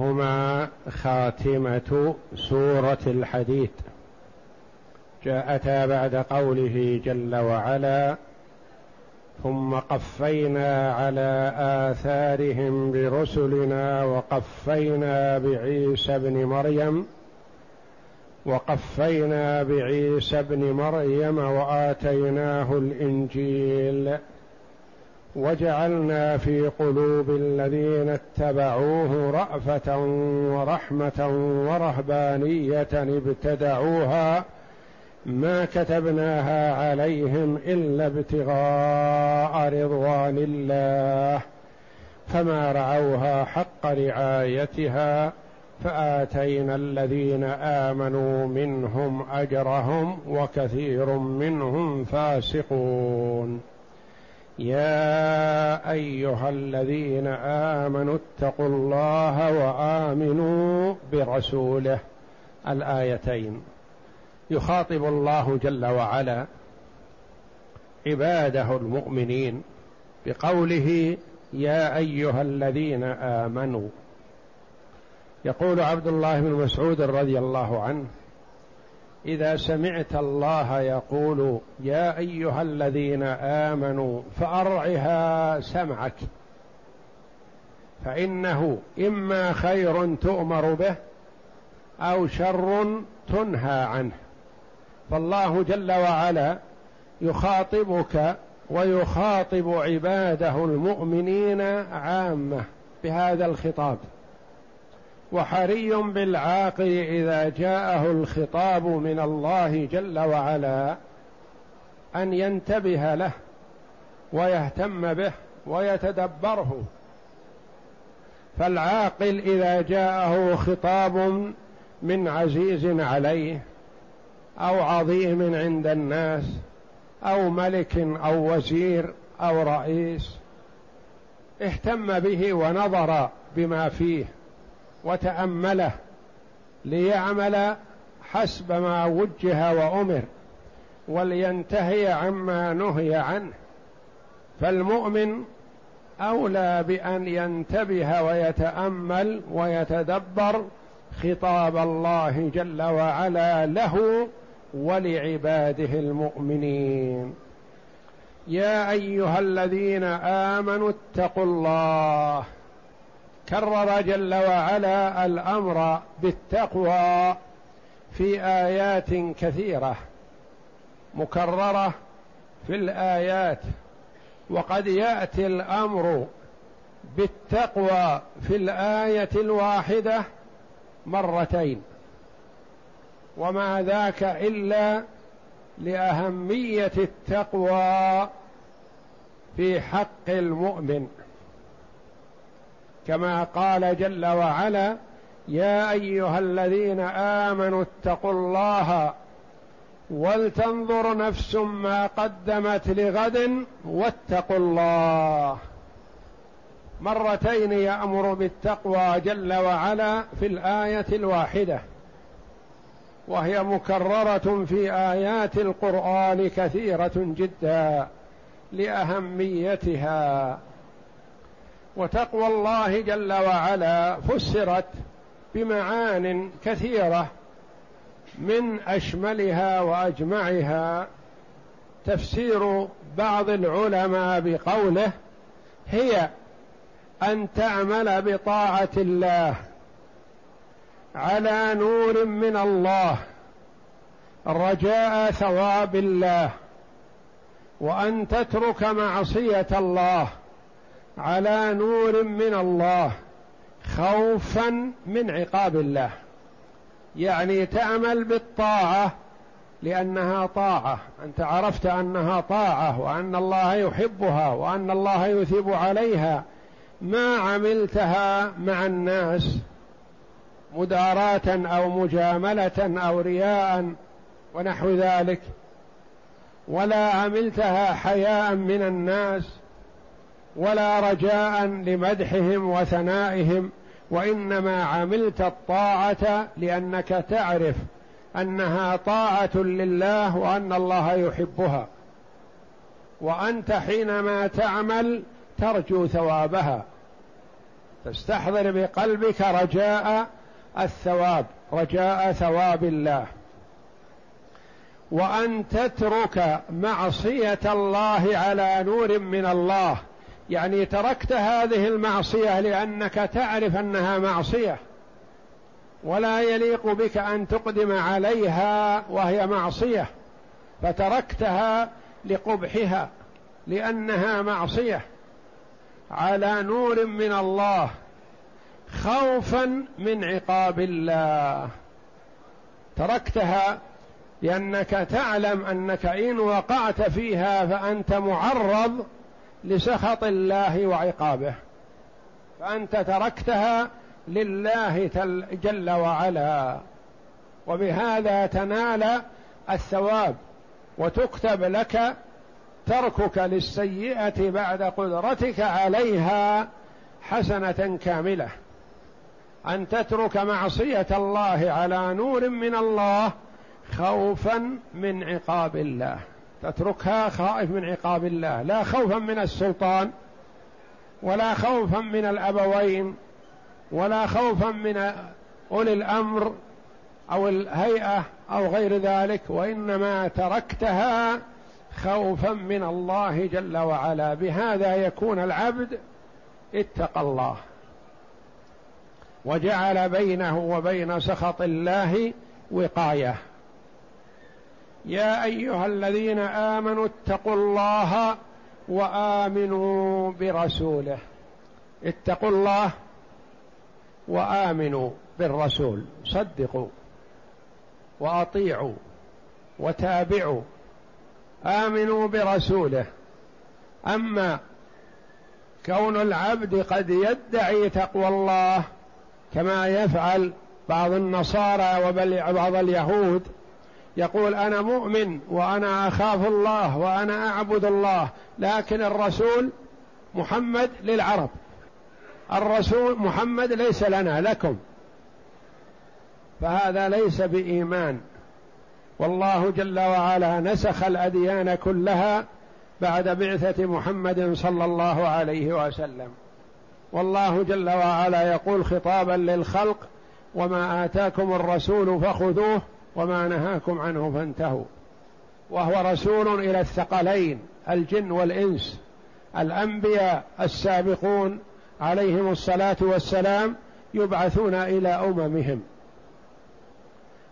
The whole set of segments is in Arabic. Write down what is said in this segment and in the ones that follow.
هما خاتمة سورة الحديد جاءتا بعد قوله جل وعلا ثم قفينا على آثارهم برسلنا وقفينا بعيسى بن مريم وقفينا بعيسى بن مريم وآتيناه الإنجيل. وجعلنا في قلوب الذين اتبعوه رأفة ورحمة ورهبانية ابتدعوها ما كتبناها عليهم إلا ابتغاء رضوان الله فما رعوها حق رعايتها فآتينا الذين آمنوا منهم أجرهم وكثير منهم فاسقون. يا أيها الذين آمنوا اتقوا الله وآمنوا برسوله. الآيتين. يخاطب الله جل وعلا عباده المؤمنين بقوله يا أيها الذين آمنوا. يقول عبد الله بن مسعود رضي الله عنه إذا سمعت الله يقول يا أيها الذين آمنوا فأرعها سمعك. فإنه إما خير تؤمر به أو شر تنهى عنه. فالله جل وعلا يخاطبك ويخاطب عباده المؤمنين عامة بهذا الخطاب. وحري بالعاقل إذا جاءه الخطاب من الله جل وعلا أن ينتبه له ويهتم به ويتدبره. فالعاقل إذا جاءه خطاب من عزيز عليه أو عظيم عند الناس أو ملك أو وزير أو رئيس اهتم به ونظر بما فيه. وتأمله ليعمل حسب ما وجه وأمر ولينتهي عما نهي عنه. فالمؤمن أولى بأن ينتبه ويتأمل ويتدبر خطاب الله جل وعلا له ولعباده المؤمنين. يا أيها الذين آمنوا اتقوا الله كرر جل وعلا الأمر بالتقوى في آيات كثيرة مكررة في الآيات وقد يأتي الأمر بالتقوى في الآية الواحدة مرتين. وما ذاك إلا لأهمية التقوى في حق المؤمن. كما قال جل وعلا يا أيها الذين آمنوا اتقوا الله ولتنظر نفس ما قدمت لغد واتقوا الله. مرتين يأمر بالتقوى جل وعلا في الآية الواحدة وهي مكررة في آيات القرآن كثيرة جدا لأهميتها. وتقوى الله جل وعلا فسرت بمعان كثيرة من أشملها وأجمعها. تفسير بعض العلماء بقوله هي أن تعمل بطاعة الله على نور من الله رجاء ثواب الله وأن تترك معصية الله. على نور من الله خوفا من عقاب الله. يعني تعمل بالطاعة لأنها طاعة. أنت عرفت أنها طاعة وأن الله يحبها وأن الله يثيب عليها. ما عملتها مع الناس مداراة أو مجاملة أو رياء ونحو ذلك. ولا عملتها حياء من الناس. ولا رجاء لمدحهم وثنائهم وإنما عملت الطاعة لأنك تعرف أنها طاعة لله وأن الله يحبها وأنت حينما تعمل ترجو ثوابها. تستحضر بقلبك رجاء الثواب رجاء ثواب الله. وأن تترك معصية الله على نور من الله. يعني تركت هذه المعصية لأنك تعرف أنها معصية. ولا يليق بك أن تقدم عليها وهي معصية. فتركتها لقبحها لأنها معصية. على نور من الله خوفا من عقاب الله. تركتها لأنك تعلم أنك إن وقعت فيها فأنت معرض لسخط الله وعقابه فأنت تركتها لله جل وعلا. وبهذا تنال الثواب وتكتب لك تركك للسيئة بعد قدرتك عليها حسنة كاملة. أن تترك معصية الله على نور من الله خوفا من عقاب الله. تتركها خائف من عقاب الله. لا خوفا من السلطان ولا خوفا من الأبوين ولا خوفا من أولي الأمر أو الهيئة أو غير ذلك وإنما تركتها خوفا من الله جل وعلا. بهذا يكون العبد اتقى الله. وجعل بينه وبين سخط الله وقاية. يا أيها الذين آمنوا اتقوا الله وآمنوا برسوله. اتقوا الله وآمنوا بالرسول. صدقوا وأطيعوا وتابعوا. آمنوا برسوله. أما كون العبد قد يدعي تقوى الله كما يفعل بعض النصارى وبعض اليهود يقول أنا مؤمن وأنا أخاف الله وأنا أعبد الله لكن الرسول محمد للعرب. الرسول محمد ليس لنا لكم. فهذا ليس بإيمان. والله جل وعلا نسخ الأديان كلها بعد بعثة محمد صلى الله عليه وسلم. والله جل وعلا يقول خطابا للخلق وما آتاكم الرسول فخذوه وما نهاكم عنه فانتهوا. وهو رسول إلى الثقلين الجن والإنس. الأنبياء السابقون عليهم الصلاة والسلام يبعثون إلى أممهم.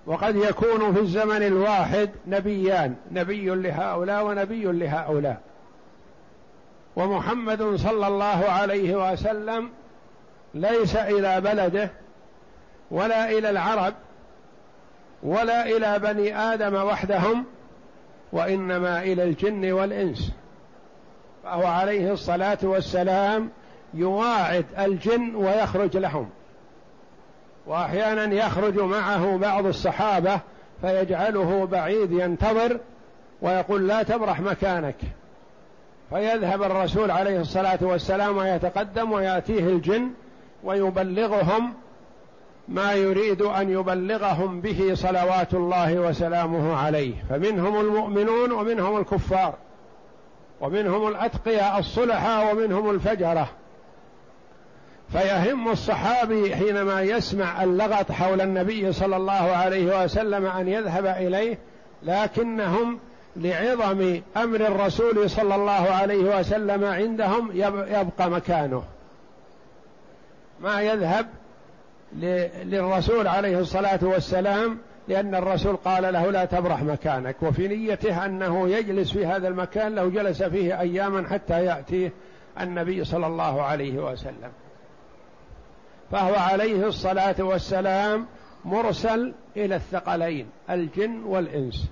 وقد يكون في الزمن الواحد نبيان نبي لهؤلاء ونبي لهؤلاء. ومحمد صلى الله عليه وسلم ليس إلى بلده ولا إلى العرب ولا إلى بني آدم وحدهم وإنما إلى الجن والإنس. فهو عليه الصلاة والسلام يواعد الجن ويخرج لهم. وأحيانا يخرج معه بعض الصحابة فيجعله بعيد ينتظر ويقول لا تبرح مكانك. فيذهب الرسول عليه الصلاة والسلام ويتقدم ويأتيه الجن ويبلغهم ما يريد أن يبلغهم به صلوات الله وسلامه عليه. فمنهم المؤمنون ومنهم الكفار ومنهم الأتقياء الصلحاء ومنهم الفجرة. فيهم الصحابي حينما يسمع اللغط حول النبي صلى الله عليه وسلم أن يذهب إليه لكنهم لعظم أمر الرسول صلى الله عليه وسلم عندهم يبقى مكانه. ما يذهب للرسول عليه الصلاة والسلام لأن الرسول قال له لا تبرح مكانك وفي نيته أنه يجلس في هذا المكان لو جلس فيه أياما حتى ياتيه النبي صلى الله عليه وسلم. فهو عليه الصلاة والسلام مرسل إلى الثقلين الجن والإنس.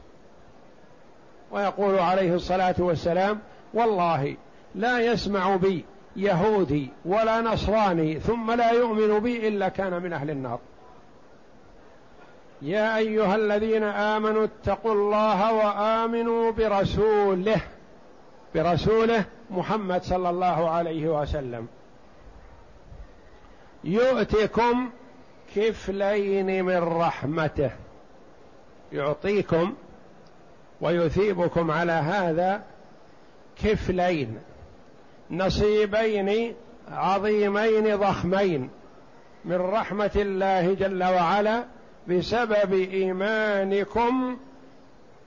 ويقول عليه الصلاة والسلام والله لا يسمع بي يهودي ولا نصراني ثم لا يؤمن بي إلا كان من أهل النار. يا أيها الذين آمنوا اتقوا الله وآمنوا برسوله برسوله محمد صلى الله عليه وسلم. يؤتكم كفلين من رحمته. يعطيكم ويثيبكم على هذا كفلين. نصيبين عظيمين ضخمين من رحمة الله جل وعلا بسبب إيمانكم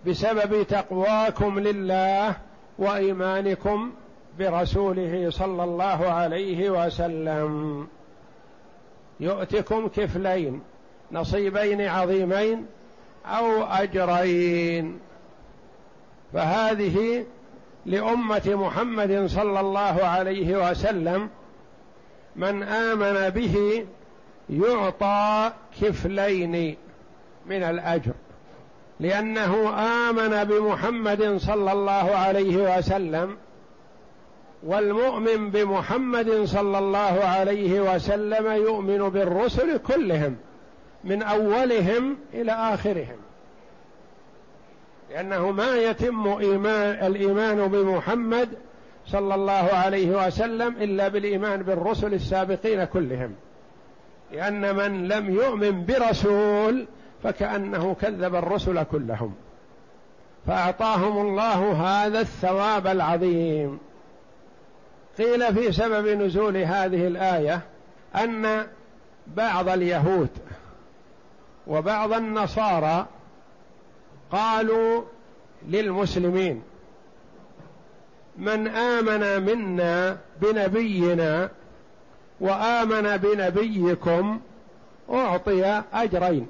بسبب تقواكم لله وإيمانكم برسوله صلى الله عليه وسلم. يؤتكم كفلين نصيبين عظيمين أو أجرين. فهذه لأمة محمد صلى الله عليه وسلم من آمن به يعطى كفلين من الأجر لأنه آمن بمحمد صلى الله عليه وسلم والمؤمن بمحمد صلى الله عليه وسلم يؤمن بالرسل كلهم من أولهم إلى آخرهم. لأنه ما يتم ايمان الإيمان بمحمد صلى الله عليه وسلم إلا بالإيمان بالرسل السابقين كلهم. لأن من لم يؤمن برسول فكأنه كذب الرسل كلهم. فأعطاهم الله هذا الثواب العظيم. قيل في سبب نزول هذه الآية أن بعض اليهود وبعض النصارى قالوا للمسلمين من آمن منا بنبينا وآمن بنبيكم أعطي أجرين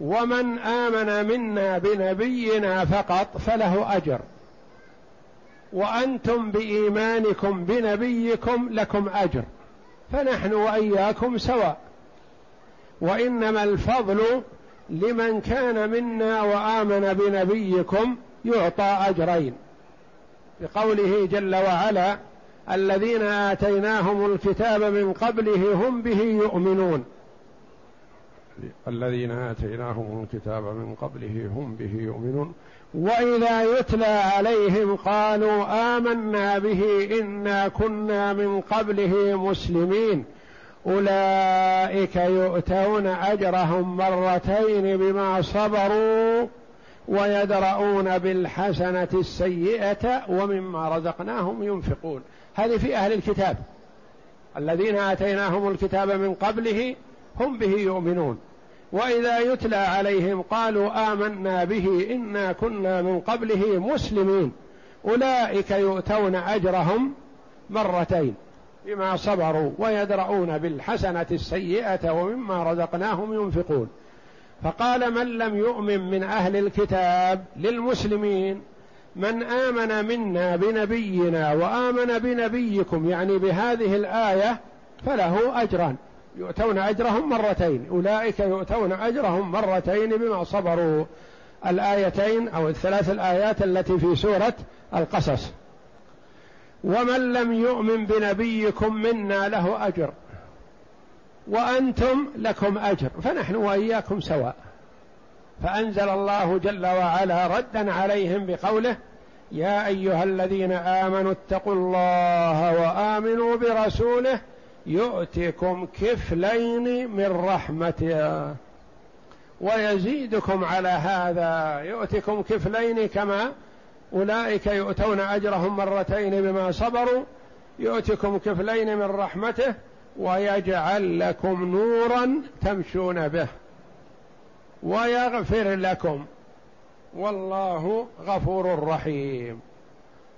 ومن آمن منا بنبينا فقط فله أجر وأنتم بإيمانكم بنبيكم لكم أجر فنحن وإياكم سواء وإنما الفضل لمن كان منا وآمن بنبيكم يعطى أجرين. بقوله جل وعلا الذين آتيناهم الكتاب من قبله هم به يؤمنون. الذين آتيناهم الكتاب من قبله هم به يؤمنون. وإذا يتلى عليهم قالوا آمنا به إنا كنا من قبله مسلمين. أولئك يؤتون أجرهم مرتين بما صبروا ويدرؤون بالحسنة السيئة ومما رزقناهم ينفقون. هذه في أهل الكتاب. الذين آتيناهم الكتاب من قبله هم به يؤمنون. وإذا يتلى عليهم قالوا آمنا به إنا كنا من قبله مسلمين. أولئك يؤتون أجرهم مرتين. بما صبروا ويدرؤون بالحسنة السيئة ومما رزقناهم ينفقون. فقال من لم يؤمن من أهل الكتاب للمسلمين من آمن منا بنبينا وآمن بنبيكم يعني بهذه الآية فله أجران. يؤتون أجرهم مرتين. أولئك يؤتون أجرهم مرتين بما صبروا. الآيتين أو الثلاث الآيات التي في سورة القصص. ومن لم يؤمن بنبيكم منا له أجر. وأنتم لكم أجر. فنحن وإياكم سواء. فأنزل الله جل وعلا ردا عليهم بقوله يا أيها الذين آمنوا اتقوا الله وآمنوا برسوله يؤتكم كفلين من رحمته. ويزيدكم على هذا. يؤتكم كفلين كما أولئك يؤتون أجرهم مرتين بما صبروا يؤتكم كفلين من رحمته ويجعل لكم نورا تمشون به. ويغفر لكم. والله غفور رحيم.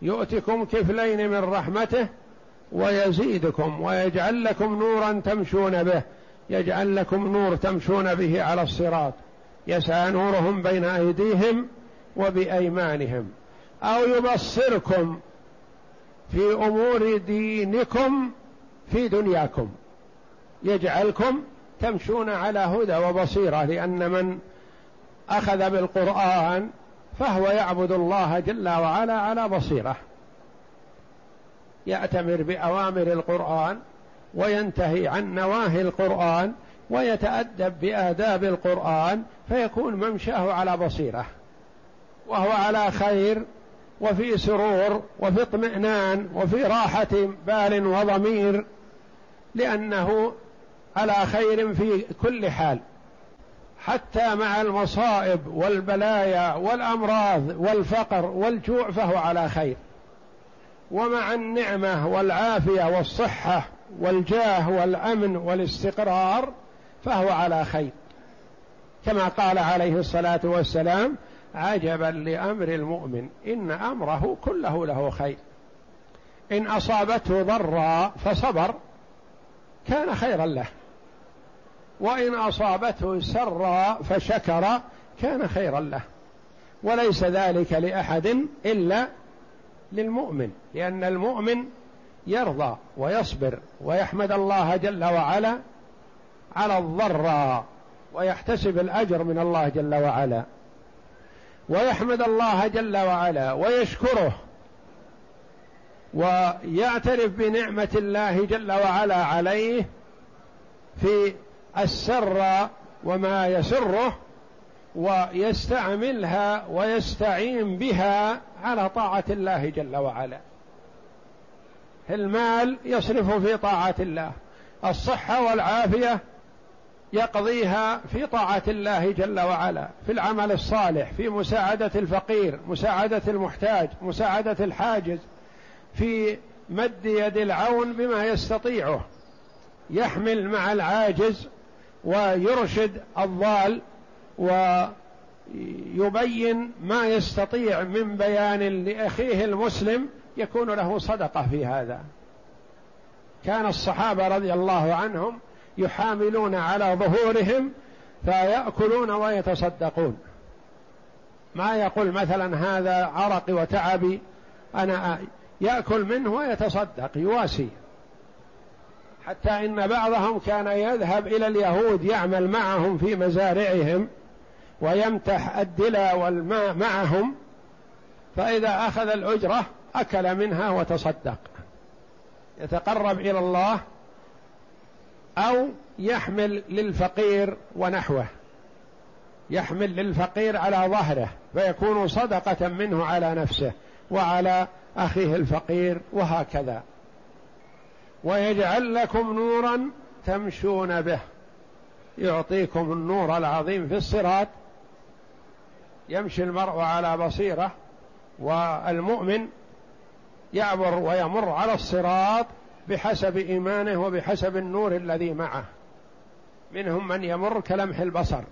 يؤتكم كفلين من رحمته ويزيدكم ويجعل لكم نورا تمشون به. يجعل لكم نور تمشون به على الصراط. يسعى نورهم بين أيديهم وبأيمانهم. أو يبصركم في أمور دينكم في دنياكم. يجعلكم تمشون على هدى وبصيرة لأن من أخذ بالقرآن فهو يعبد الله جل وعلا على بصيرة. يأتمر بأوامر القرآن وينتهي عن نواهي القرآن ويتأدب بآداب القرآن فيكون ممشاه على بصيرة. وهو على خير وفي سرور وفي اطمئنان وفي راحة بال وضمير لأنه على خير في كل حال. حتى مع المصائب والبلايا والأمراض والفقر والجوع فهو على خير. ومع النعمة والعافية والصحة والجاه والأمن والاستقرار فهو على خير. كما قال عليه الصلاة والسلام عجبا لأمر المؤمن إن أمره كله له خير. إن أصابته ضرا فصبر كان خيرا له. وإن أصابته سرا فشكر كان خيرا له. وليس ذلك لأحد إلا للمؤمن لأن المؤمن يرضى ويصبر ويحمد الله جل وعلا على الضراء ويحتسب الأجر من الله جل وعلا. ويحمد الله جل وعلا ويشكره ويعترف بنعمة الله جل وعلا عليه في السر وما يسره ويستعملها ويستعين بها على طاعة الله جل وعلا. المال يصرف في طاعة الله الصحة والعافية يقضيها في طاعة الله جل وعلا في العمل الصالح في مساعدة الفقير مساعدة المحتاج مساعدة الحاجز في مد يد العون بما يستطيعه. يحمل مع العاجز ويرشد الضال ويبين ما يستطيع من بيان لأخيه المسلم يكون له صدقة في هذا. كان الصحابة رضي الله عنهم يحاملون على ظهورهم فيأكلون ويتصدقون. ما يقول مثلا هذا عرقي وتعبي أنا يأكل منه ويتصدق يواسي. حتى إن بعضهم كان يذهب إلى اليهود يعمل معهم في مزارعهم ويمتح الدلا والماء معهم فإذا أخذ الأجرة أكل منها وتصدق. يتقرب إلى الله أو يحمل للفقير ونحوه. يحمل للفقير على ظهره فيكون صدقة منه على نفسه وعلى أخيه الفقير وهكذا. ويجعل لكم نورا تمشون به. يعطيكم النور العظيم في الصراط. يمشي المرء على بصيرة والمؤمن يعبر ويمر على الصراط بحسب إيمانه وبحسب النور الذي معه. منهم من يمر كلمح البصر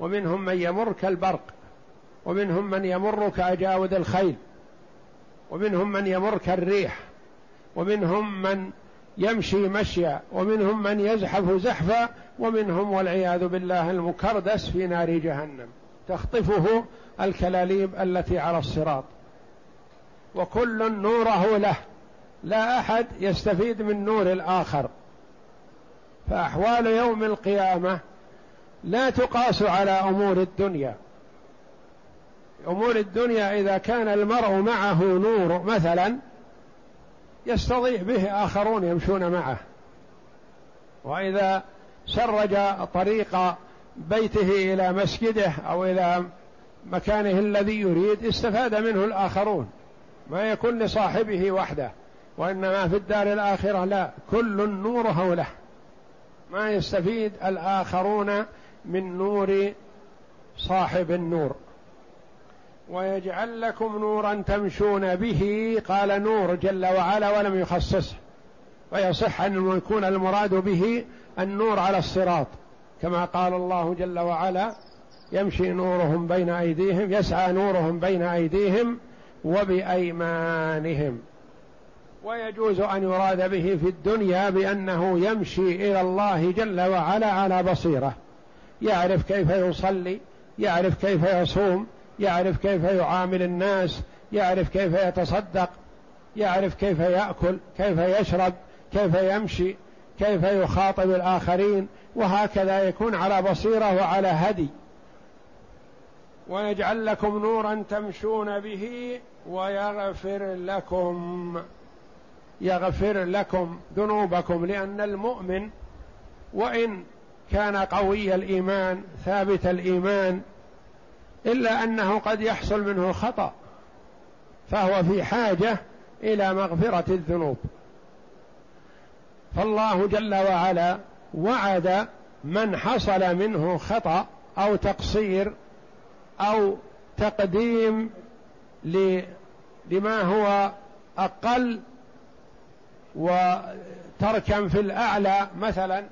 ومنهم من يمر كالبرق ومنهم من يمر كأجاود الخيل ومنهم من يمر كالريح ومنهم من يمشي مشيا ومنهم من يزحف زحفا ومنهم والعياذ بالله المكردس في نار جهنم. تخطفه الكلاليب التي على الصراط. وكل نوره له. لا أحد يستفيد من نور الآخر. فأحوال يوم القيامة لا تقاس على أمور الدنيا. أمور الدنيا إذا كان المرء معه نور مثلا يستضيء به آخرون يمشون معه. وإذا سرج طريق بيته إلى مسجده أو إلى مكانه الذي يريد استفاد منه الآخرون ما يكون لصاحبه وحده. وإنما في الدار الآخرة لا. كل نوره له ما يستفيد الآخرون من نور صاحب النور. ويجعل لكم نورا تمشون به قال نور جل وعلا ولم يخصصه. ويصح أن يكون المراد به النور على الصراط. كما قال الله جل وعلا يمشي نورهم بين أيديهم يسعى نورهم بين أيديهم وبأيمانهم. ويجوز أن يراد به في الدنيا بأنه يمشي إلى الله جل وعلا على بصيرة. يعرف كيف يصلي يعرف كيف يصوم يعرف كيف يعامل الناس يعرف كيف يتصدق يعرف كيف يأكل كيف يشرب كيف يمشي كيف يخاطب الآخرين وهكذا يكون على بصيرة وعلى هدي. ويجعل لكم نورا تمشون به ويغفر لكم. يغفر لكم ذنوبكم لأن المؤمن وإن كان قوي الإيمان ثابت الإيمان إلا أنه قد يحصل منه خطأ فهو في حاجة إلى مغفرة الذنوب. فالله جل وعلا وعد من حصل منه خطأ أو تقصير أو تقديم لما هو أقل وتركا في الأعلى مثلا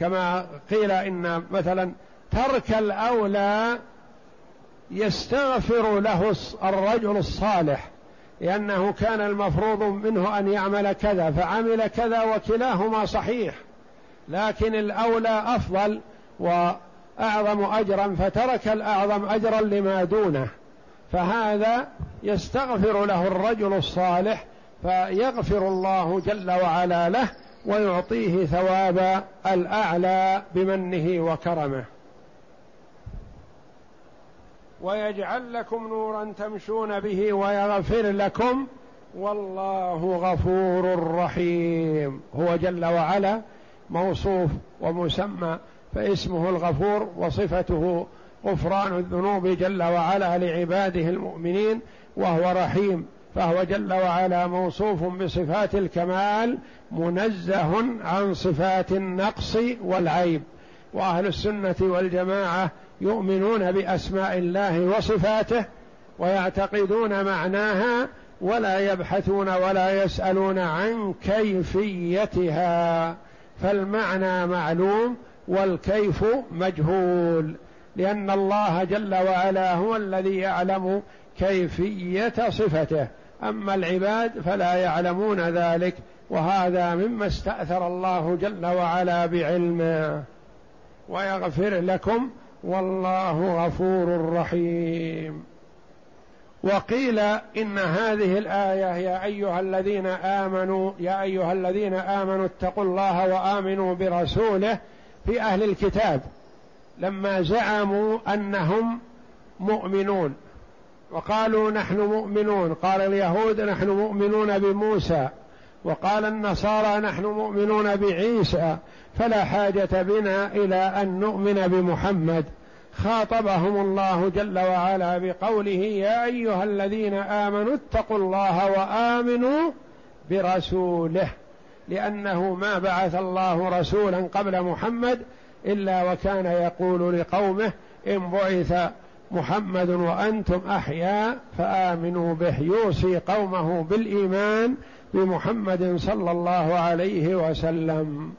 كما قيل إن مثلا ترك الأولى يستغفر له الرجل الصالح لأنه كان المفروض منه أن يعمل كذا فعمل كذا وكلاهما صحيح لكن الأولى أفضل وأعظم أجرا فترك الأعظم أجرا لما دونه فهذا يستغفر له الرجل الصالح فيغفر الله جل وعلا له ويعطيه ثواب الأعلى بمنه وكرمه. ويجعل لكم نورا تمشون به ويغفر لكم. والله غفور رحيم. هو جل وعلا موصوف ومسمى فاسمه الغفور وصفته غفران الذنوب جل وعلا لعباده المؤمنين وهو رحيم. فهو جل وعلا موصوف بصفات الكمال منزه عن صفات النقص والعيب. وأهل السنة والجماعة يؤمنون بأسماء الله وصفاته ويعتقدون معناها ولا يبحثون ولا يسألون عن كيفيتها. فالمعنى معلوم والكيف مجهول لأن الله جل وعلا هو الذي يعلم كيفية صفته. أما العباد فلا يعلمون ذلك وهذا مما استأثر الله جل وعلا بعلمه. ويغفر لكم والله غفور رحيم. وقيل إن هذه الآية يا أيها الذين آمنوا يا أيها الذين آمنوا اتقوا الله وآمنوا برسوله في أهل الكتاب. لما زعموا أنهم مؤمنون. وقالوا نحن مؤمنون. قال اليهود نحن مؤمنون بموسى وقال النصارى نحن مؤمنون بعيسى فلا حاجة بنا إلى أن نؤمن بمحمد. خاطبهم الله جل وعلا بقوله يا أيها الذين آمنوا اتقوا الله وآمنوا برسوله لأنه ما بعث الله رسولا قبل محمد إلا وكان يقول لقومه إن بعث محمد وأنتم أحياء فآمنوا به. يوصي قومه بالإيمان بمحمد صلى الله عليه وسلم.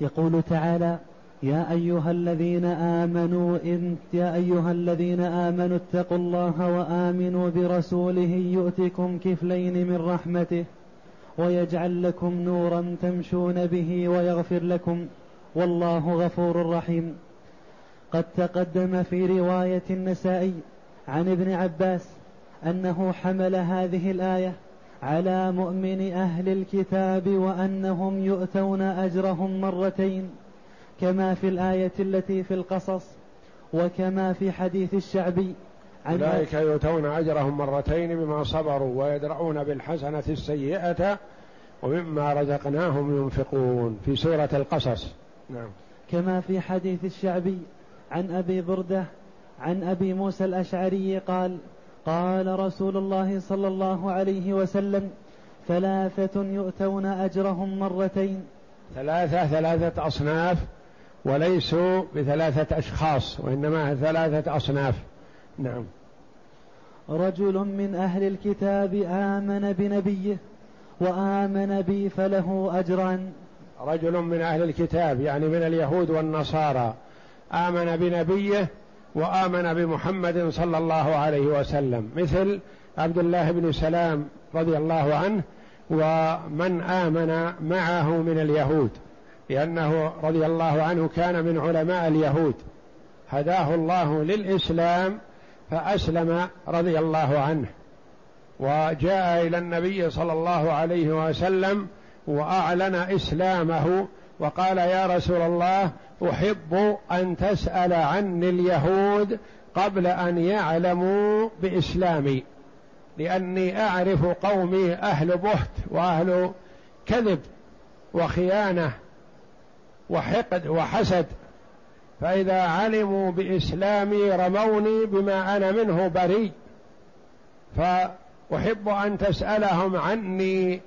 يقول تعالى يا أيها الذين آمنوا إن يا أيها الذين آمنوا اتقوا الله وآمنوا برسوله يؤتكم كفلين من رحمته ويجعل لكم نورا تمشون به ويغفر لكم. والله غفور رحيم. قد تقدم في رواية النسائي عن ابن عباس أنه حمل هذه الآية على مؤمن أهل الكتاب وأنهم يؤتون أجرهم مرتين كما في الآية التي في القصص وكما في حديث الشعبي أولئك يؤتون أجرهم مرتين بما صبروا ويدرعون بالحسنة السيئة ومما رزقناهم ينفقون في سورة القصص. نعم كما في حديث الشعبي عن أبي بردة عن أبي موسى الأشعري قال قال رسول الله صلى الله عليه وسلم ثلاثة يؤتون أجرهم مرتين. ثلاثة ثلاثة أصناف وليسوا بثلاثة أشخاص وإنما ثلاثة أصناف. نعم. رجل من أهل الكتاب آمن بنبيه وآمن بي فله أجران. رجل من أهل الكتاب يعني من اليهود والنصارى. آمن بنبيه وآمن بمحمد صلى الله عليه وسلم مثل عبد الله بن سلام رضي الله عنه ومن آمن معه من اليهود لأنه رضي الله عنه كان من علماء اليهود. هداه الله للإسلام فأسلم رضي الله عنه. وجاء إلى النبي صلى الله عليه وسلم وأعلن إسلامه وقال يا رسول الله أحب أن تسأل عني اليهود قبل أن يعلموا بإسلامي لأني أعرف قومي أهل بهت وأهل كذب وخيانة وحقد وحسد فإذا علموا بإسلامي رموني بما أنا منه بريء. فأحب أن تسألهم عني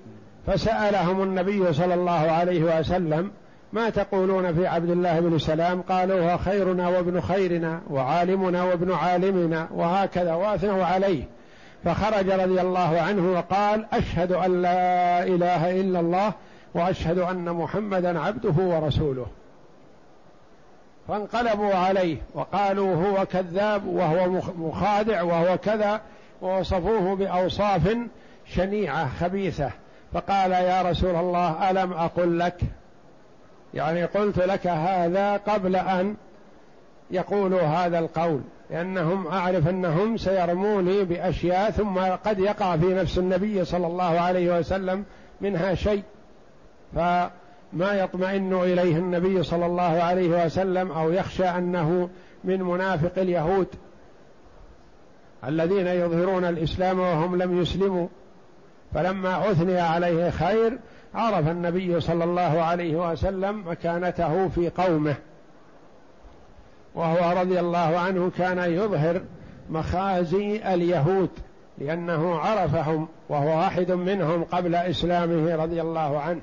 فسألهم النبي صلى الله عليه وسلم ما تقولون في عبد الله بن سلام؟ قالوا هو خيرنا وابن خيرنا وعالمنا وابن عالمنا وهكذا واثنوا عليه. فخرج رضي الله عنه وقال أشهد أن لا إله إلا الله وأشهد أن محمدا عبده ورسوله. فانقلبوا عليه وقالوا هو كذاب وهو مخادع وهو كذا ووصفوه بأوصاف شنيعة خبيثة. فقال يا رسول الله ألم أقل لك يعني قلت لك هذا قبل أن يقولوا هذا القول لأنهم أعرف أنهم سيرموني بأشياء ثم قد يقع في نفس النبي صلى الله عليه وسلم منها شيء. فما يطمئن إليه النبي صلى الله عليه وسلم أو يخشى أنه من منافق اليهود الذين يظهرون الإسلام وهم لم يسلموا. فلما أثني عليه خير عرف النبي صلى الله عليه وسلم مكانته في قومه. وهو رضي الله عنه كان يظهر مخازي اليهود لأنه عرفهم وهو واحد منهم قبل إسلامه رضي الله عنه.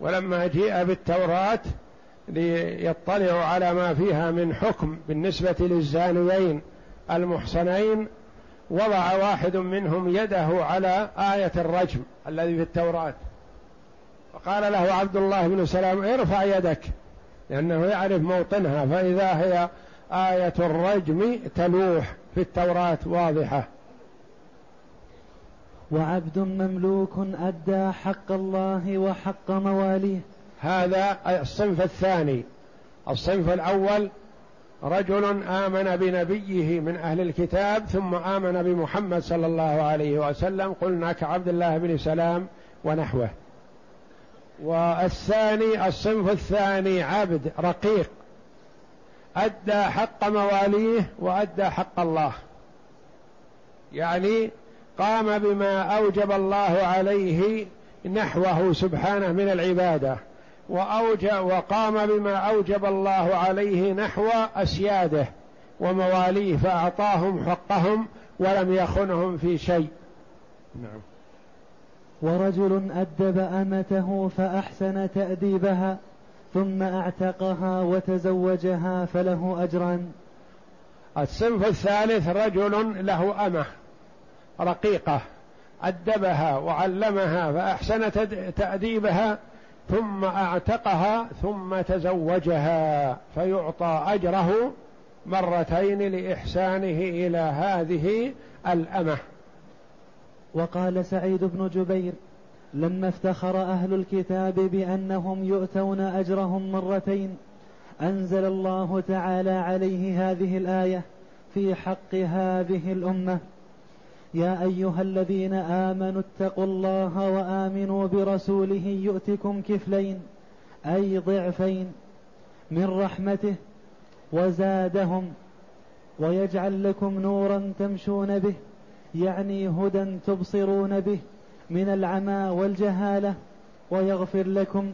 ولما جيء بالتوراة ليطلعوا على ما فيها من حكم بالنسبة للزانيين المحصنين وضع واحد منهم يده على آية الرجم الذي في التوراة. فقال له عبد الله بن سلام ارفع يدك. لأنه يعرف موطنها. فإذا هي آية الرجم تلوح في التوراة واضحة. وعبد مملوك أدى حق الله وحق مواليه. هذا الصنف الثاني. الصنف الأول رجل آمن بنبيه من أهل الكتاب ثم آمن بمحمد صلى الله عليه وسلم قلنا كعبد الله بن سلام ونحوه. والثاني الصنف الثاني عبد رقيق. أدى حق مواليه وأدى حق الله. يعني قام بما أوجب الله عليه نحوه سبحانه من العبادة. وأوجب وقام بما أوجب الله عليه نحو أسياده ومواليه فأعطاهم حقهم ولم يخنهم في شيء. نعم. ورجل أدب أمته فأحسن تأديبها ثم أعتقها وتزوجها فله أجران. الصنف الثالث رجل له أمة رقيقة أدبها وعلمها فأحسن تأديبها ثم أعتقها ثم تزوجها فيعطى أجره مرتين لإحسانه إلى هذه الأمة. وقال سعيد بن جبير لما افتخر أهل الكتاب بأنهم يؤتون أجرهم مرتين أنزل الله تعالى عليه هذه الآية في حق هذه الأمة. يا أيها الذين آمنوا اتقوا الله وآمنوا برسوله يؤتكم كفلين أي ضعفين من رحمته وزادهم ويجعل لكم نورا تمشون به يعني هدى تبصرون به من العمى والجهالة ويغفر لكم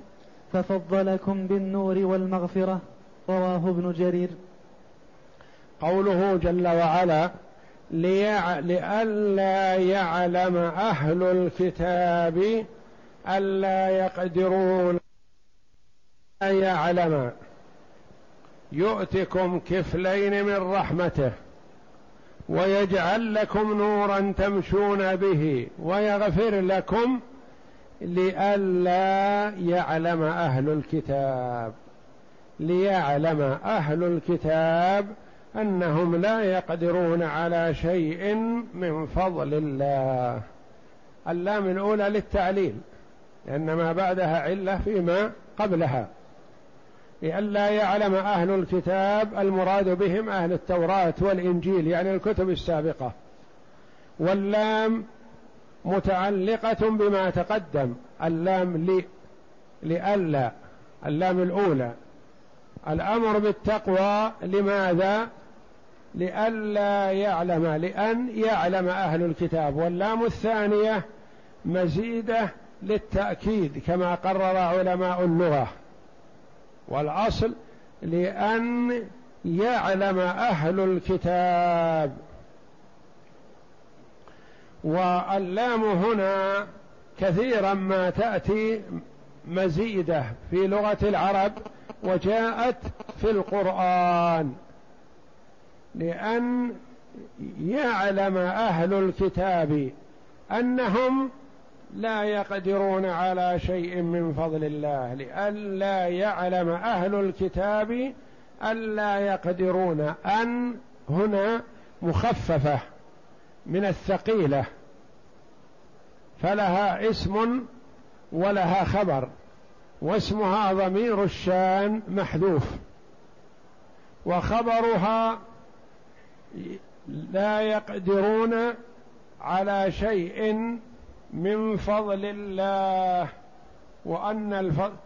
ففضلكم بالنور والمغفرة رواه ابن جرير قوله جل وعلا. لئلا يعلم أهل الكتاب ألا يقدرون أن يعلم. يؤتكم كفلين من رحمته ويجعل لكم نورا تمشون به ويغفر لكم لئلا يعلم أهل الكتاب. ليعلم أهل الكتاب أنهم لا يقدرون على شيء من فضل الله. اللام الأولى للتعليل لأن ما بعدها عله فيما قبلها. لئلا يعلم أهل الكتاب المراد بهم أهل التوراة والإنجيل يعني الكتب السابقة. واللام متعلقة بما تقدم اللام لئلا اللام الأولى. الأمر بالتقوى لماذا؟ لئلا يعلم لأن يعلم أهل الكتاب. واللام الثانية مزيدة للتأكيد كما قرر علماء اللغة. والأصل لأن يعلم أهل الكتاب. واللام هنا كثيرا ما تأتي مزيدة في لغة العرب. وجاءت في القرآن. لأن يعلم أهل الكتاب أنهم لا يقدرون على شيء من فضل الله لئلا يعلم أهل الكتاب ألا يقدرون أن هنا مخففة من الثقيلة فلها اسم ولها خبر. واسمها ضمير الشان محذوف. وخبرها لا يقدرون على شيء من فضل الله وأن الفضل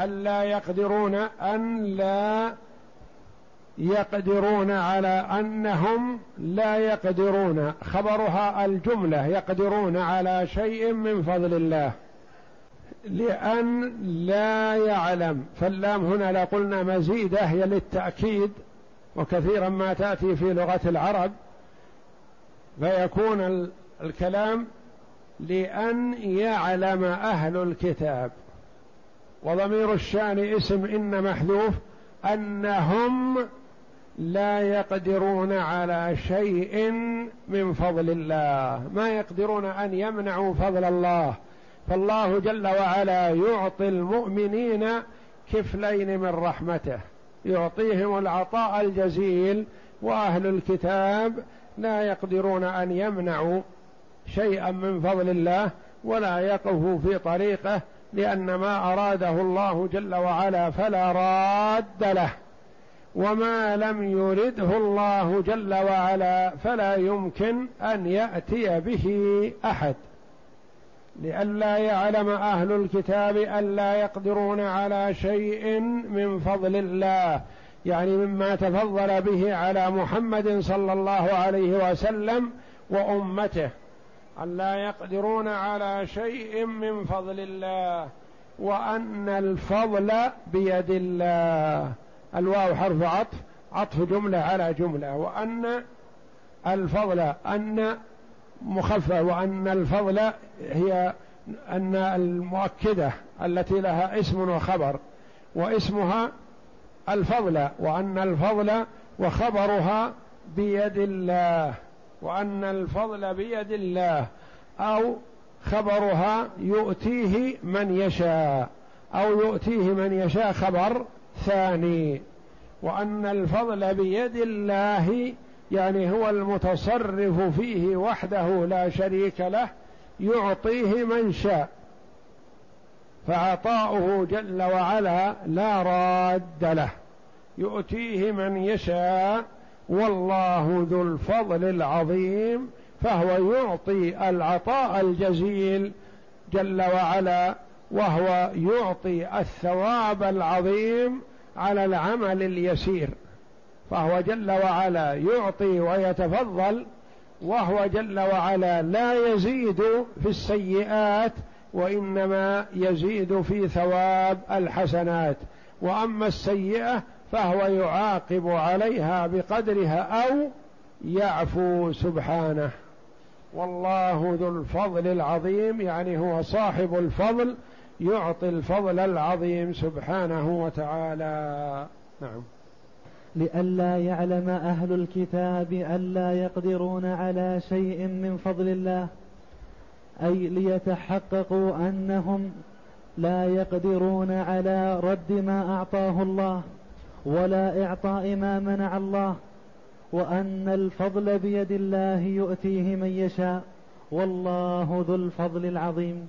ألا يقدرون أن لا يقدرون على أنهم لا يقدرون. خبرها الجملة يقدرون على شيء من فضل الله. لأن لا يعلم فاللام هنا لا قلنا مزيدة هي للتأكيد وكثيرا ما تأتي في لغة العرب فيكون الكلام لأن يعلم أهل الكتاب وضمير الشأن اسم إن محذوف أنهم لا يقدرون على شيء من فضل الله ما يقدرون أن يمنعوا فضل الله. فالله جل وعلا يعطي المؤمنين كفلين من رحمته. يعطيهم العطاء الجزيل وأهل الكتاب لا يقدرون أن يمنعوا شيئا من فضل الله ولا يقف في طريقه لأن ما أراده الله جل وعلا فلا راد له. وما لم يرده الله جل وعلا فلا يمكن أن يأتي به أحد. لئلا يعلم أهل الكتاب ألا يقدرون على شيء من فضل الله يعني مما تفضل به على محمد صلى الله عليه وسلم وأمته. أن لا يقدرون على شيء من فضل الله وأن الفضل بيد الله. الواو حرف عطف عطف جملة على جملة وأن الفضل أن مخفف وأن الفضل هي أن المؤكدة التي لها اسم وخبر واسمها الفضل وأن الفضل وخبرها بيد الله وأن الفضل بيد الله أو خبرها يؤتيه من يشاء أو يؤتيه من يشاء خبر ثاني وأن الفضل بيد الله يعني هو المتصرف فيه وحده لا شريك له يعطيه من شاء. فعطاؤه جل وعلا لا راد له يؤتيه من يشاء. والله ذو الفضل العظيم فهو يعطي العطاء الجزيل جل وعلا وهو يعطي الثواب العظيم على العمل اليسير. فهو جل وعلا يعطي ويتفضل وهو جل وعلا لا يزيد في السيئات وإنما يزيد في ثواب الحسنات. وأما السيئة فهو يعاقب عليها بقدرها أو يعفو سبحانه. والله ذو الفضل العظيم يعني هو صاحب الفضل يعطي الفضل العظيم سبحانه وتعالى. نعم. لئلا يعلم أهل الكتاب ألا يقدرون على شيء من فضل الله أي ليتحققوا أنهم لا يقدرون على رد ما أعطاه الله ولا إعطاء ما منع الله وأن الفضل بيد الله يؤتيه من يشاء والله ذو الفضل العظيم.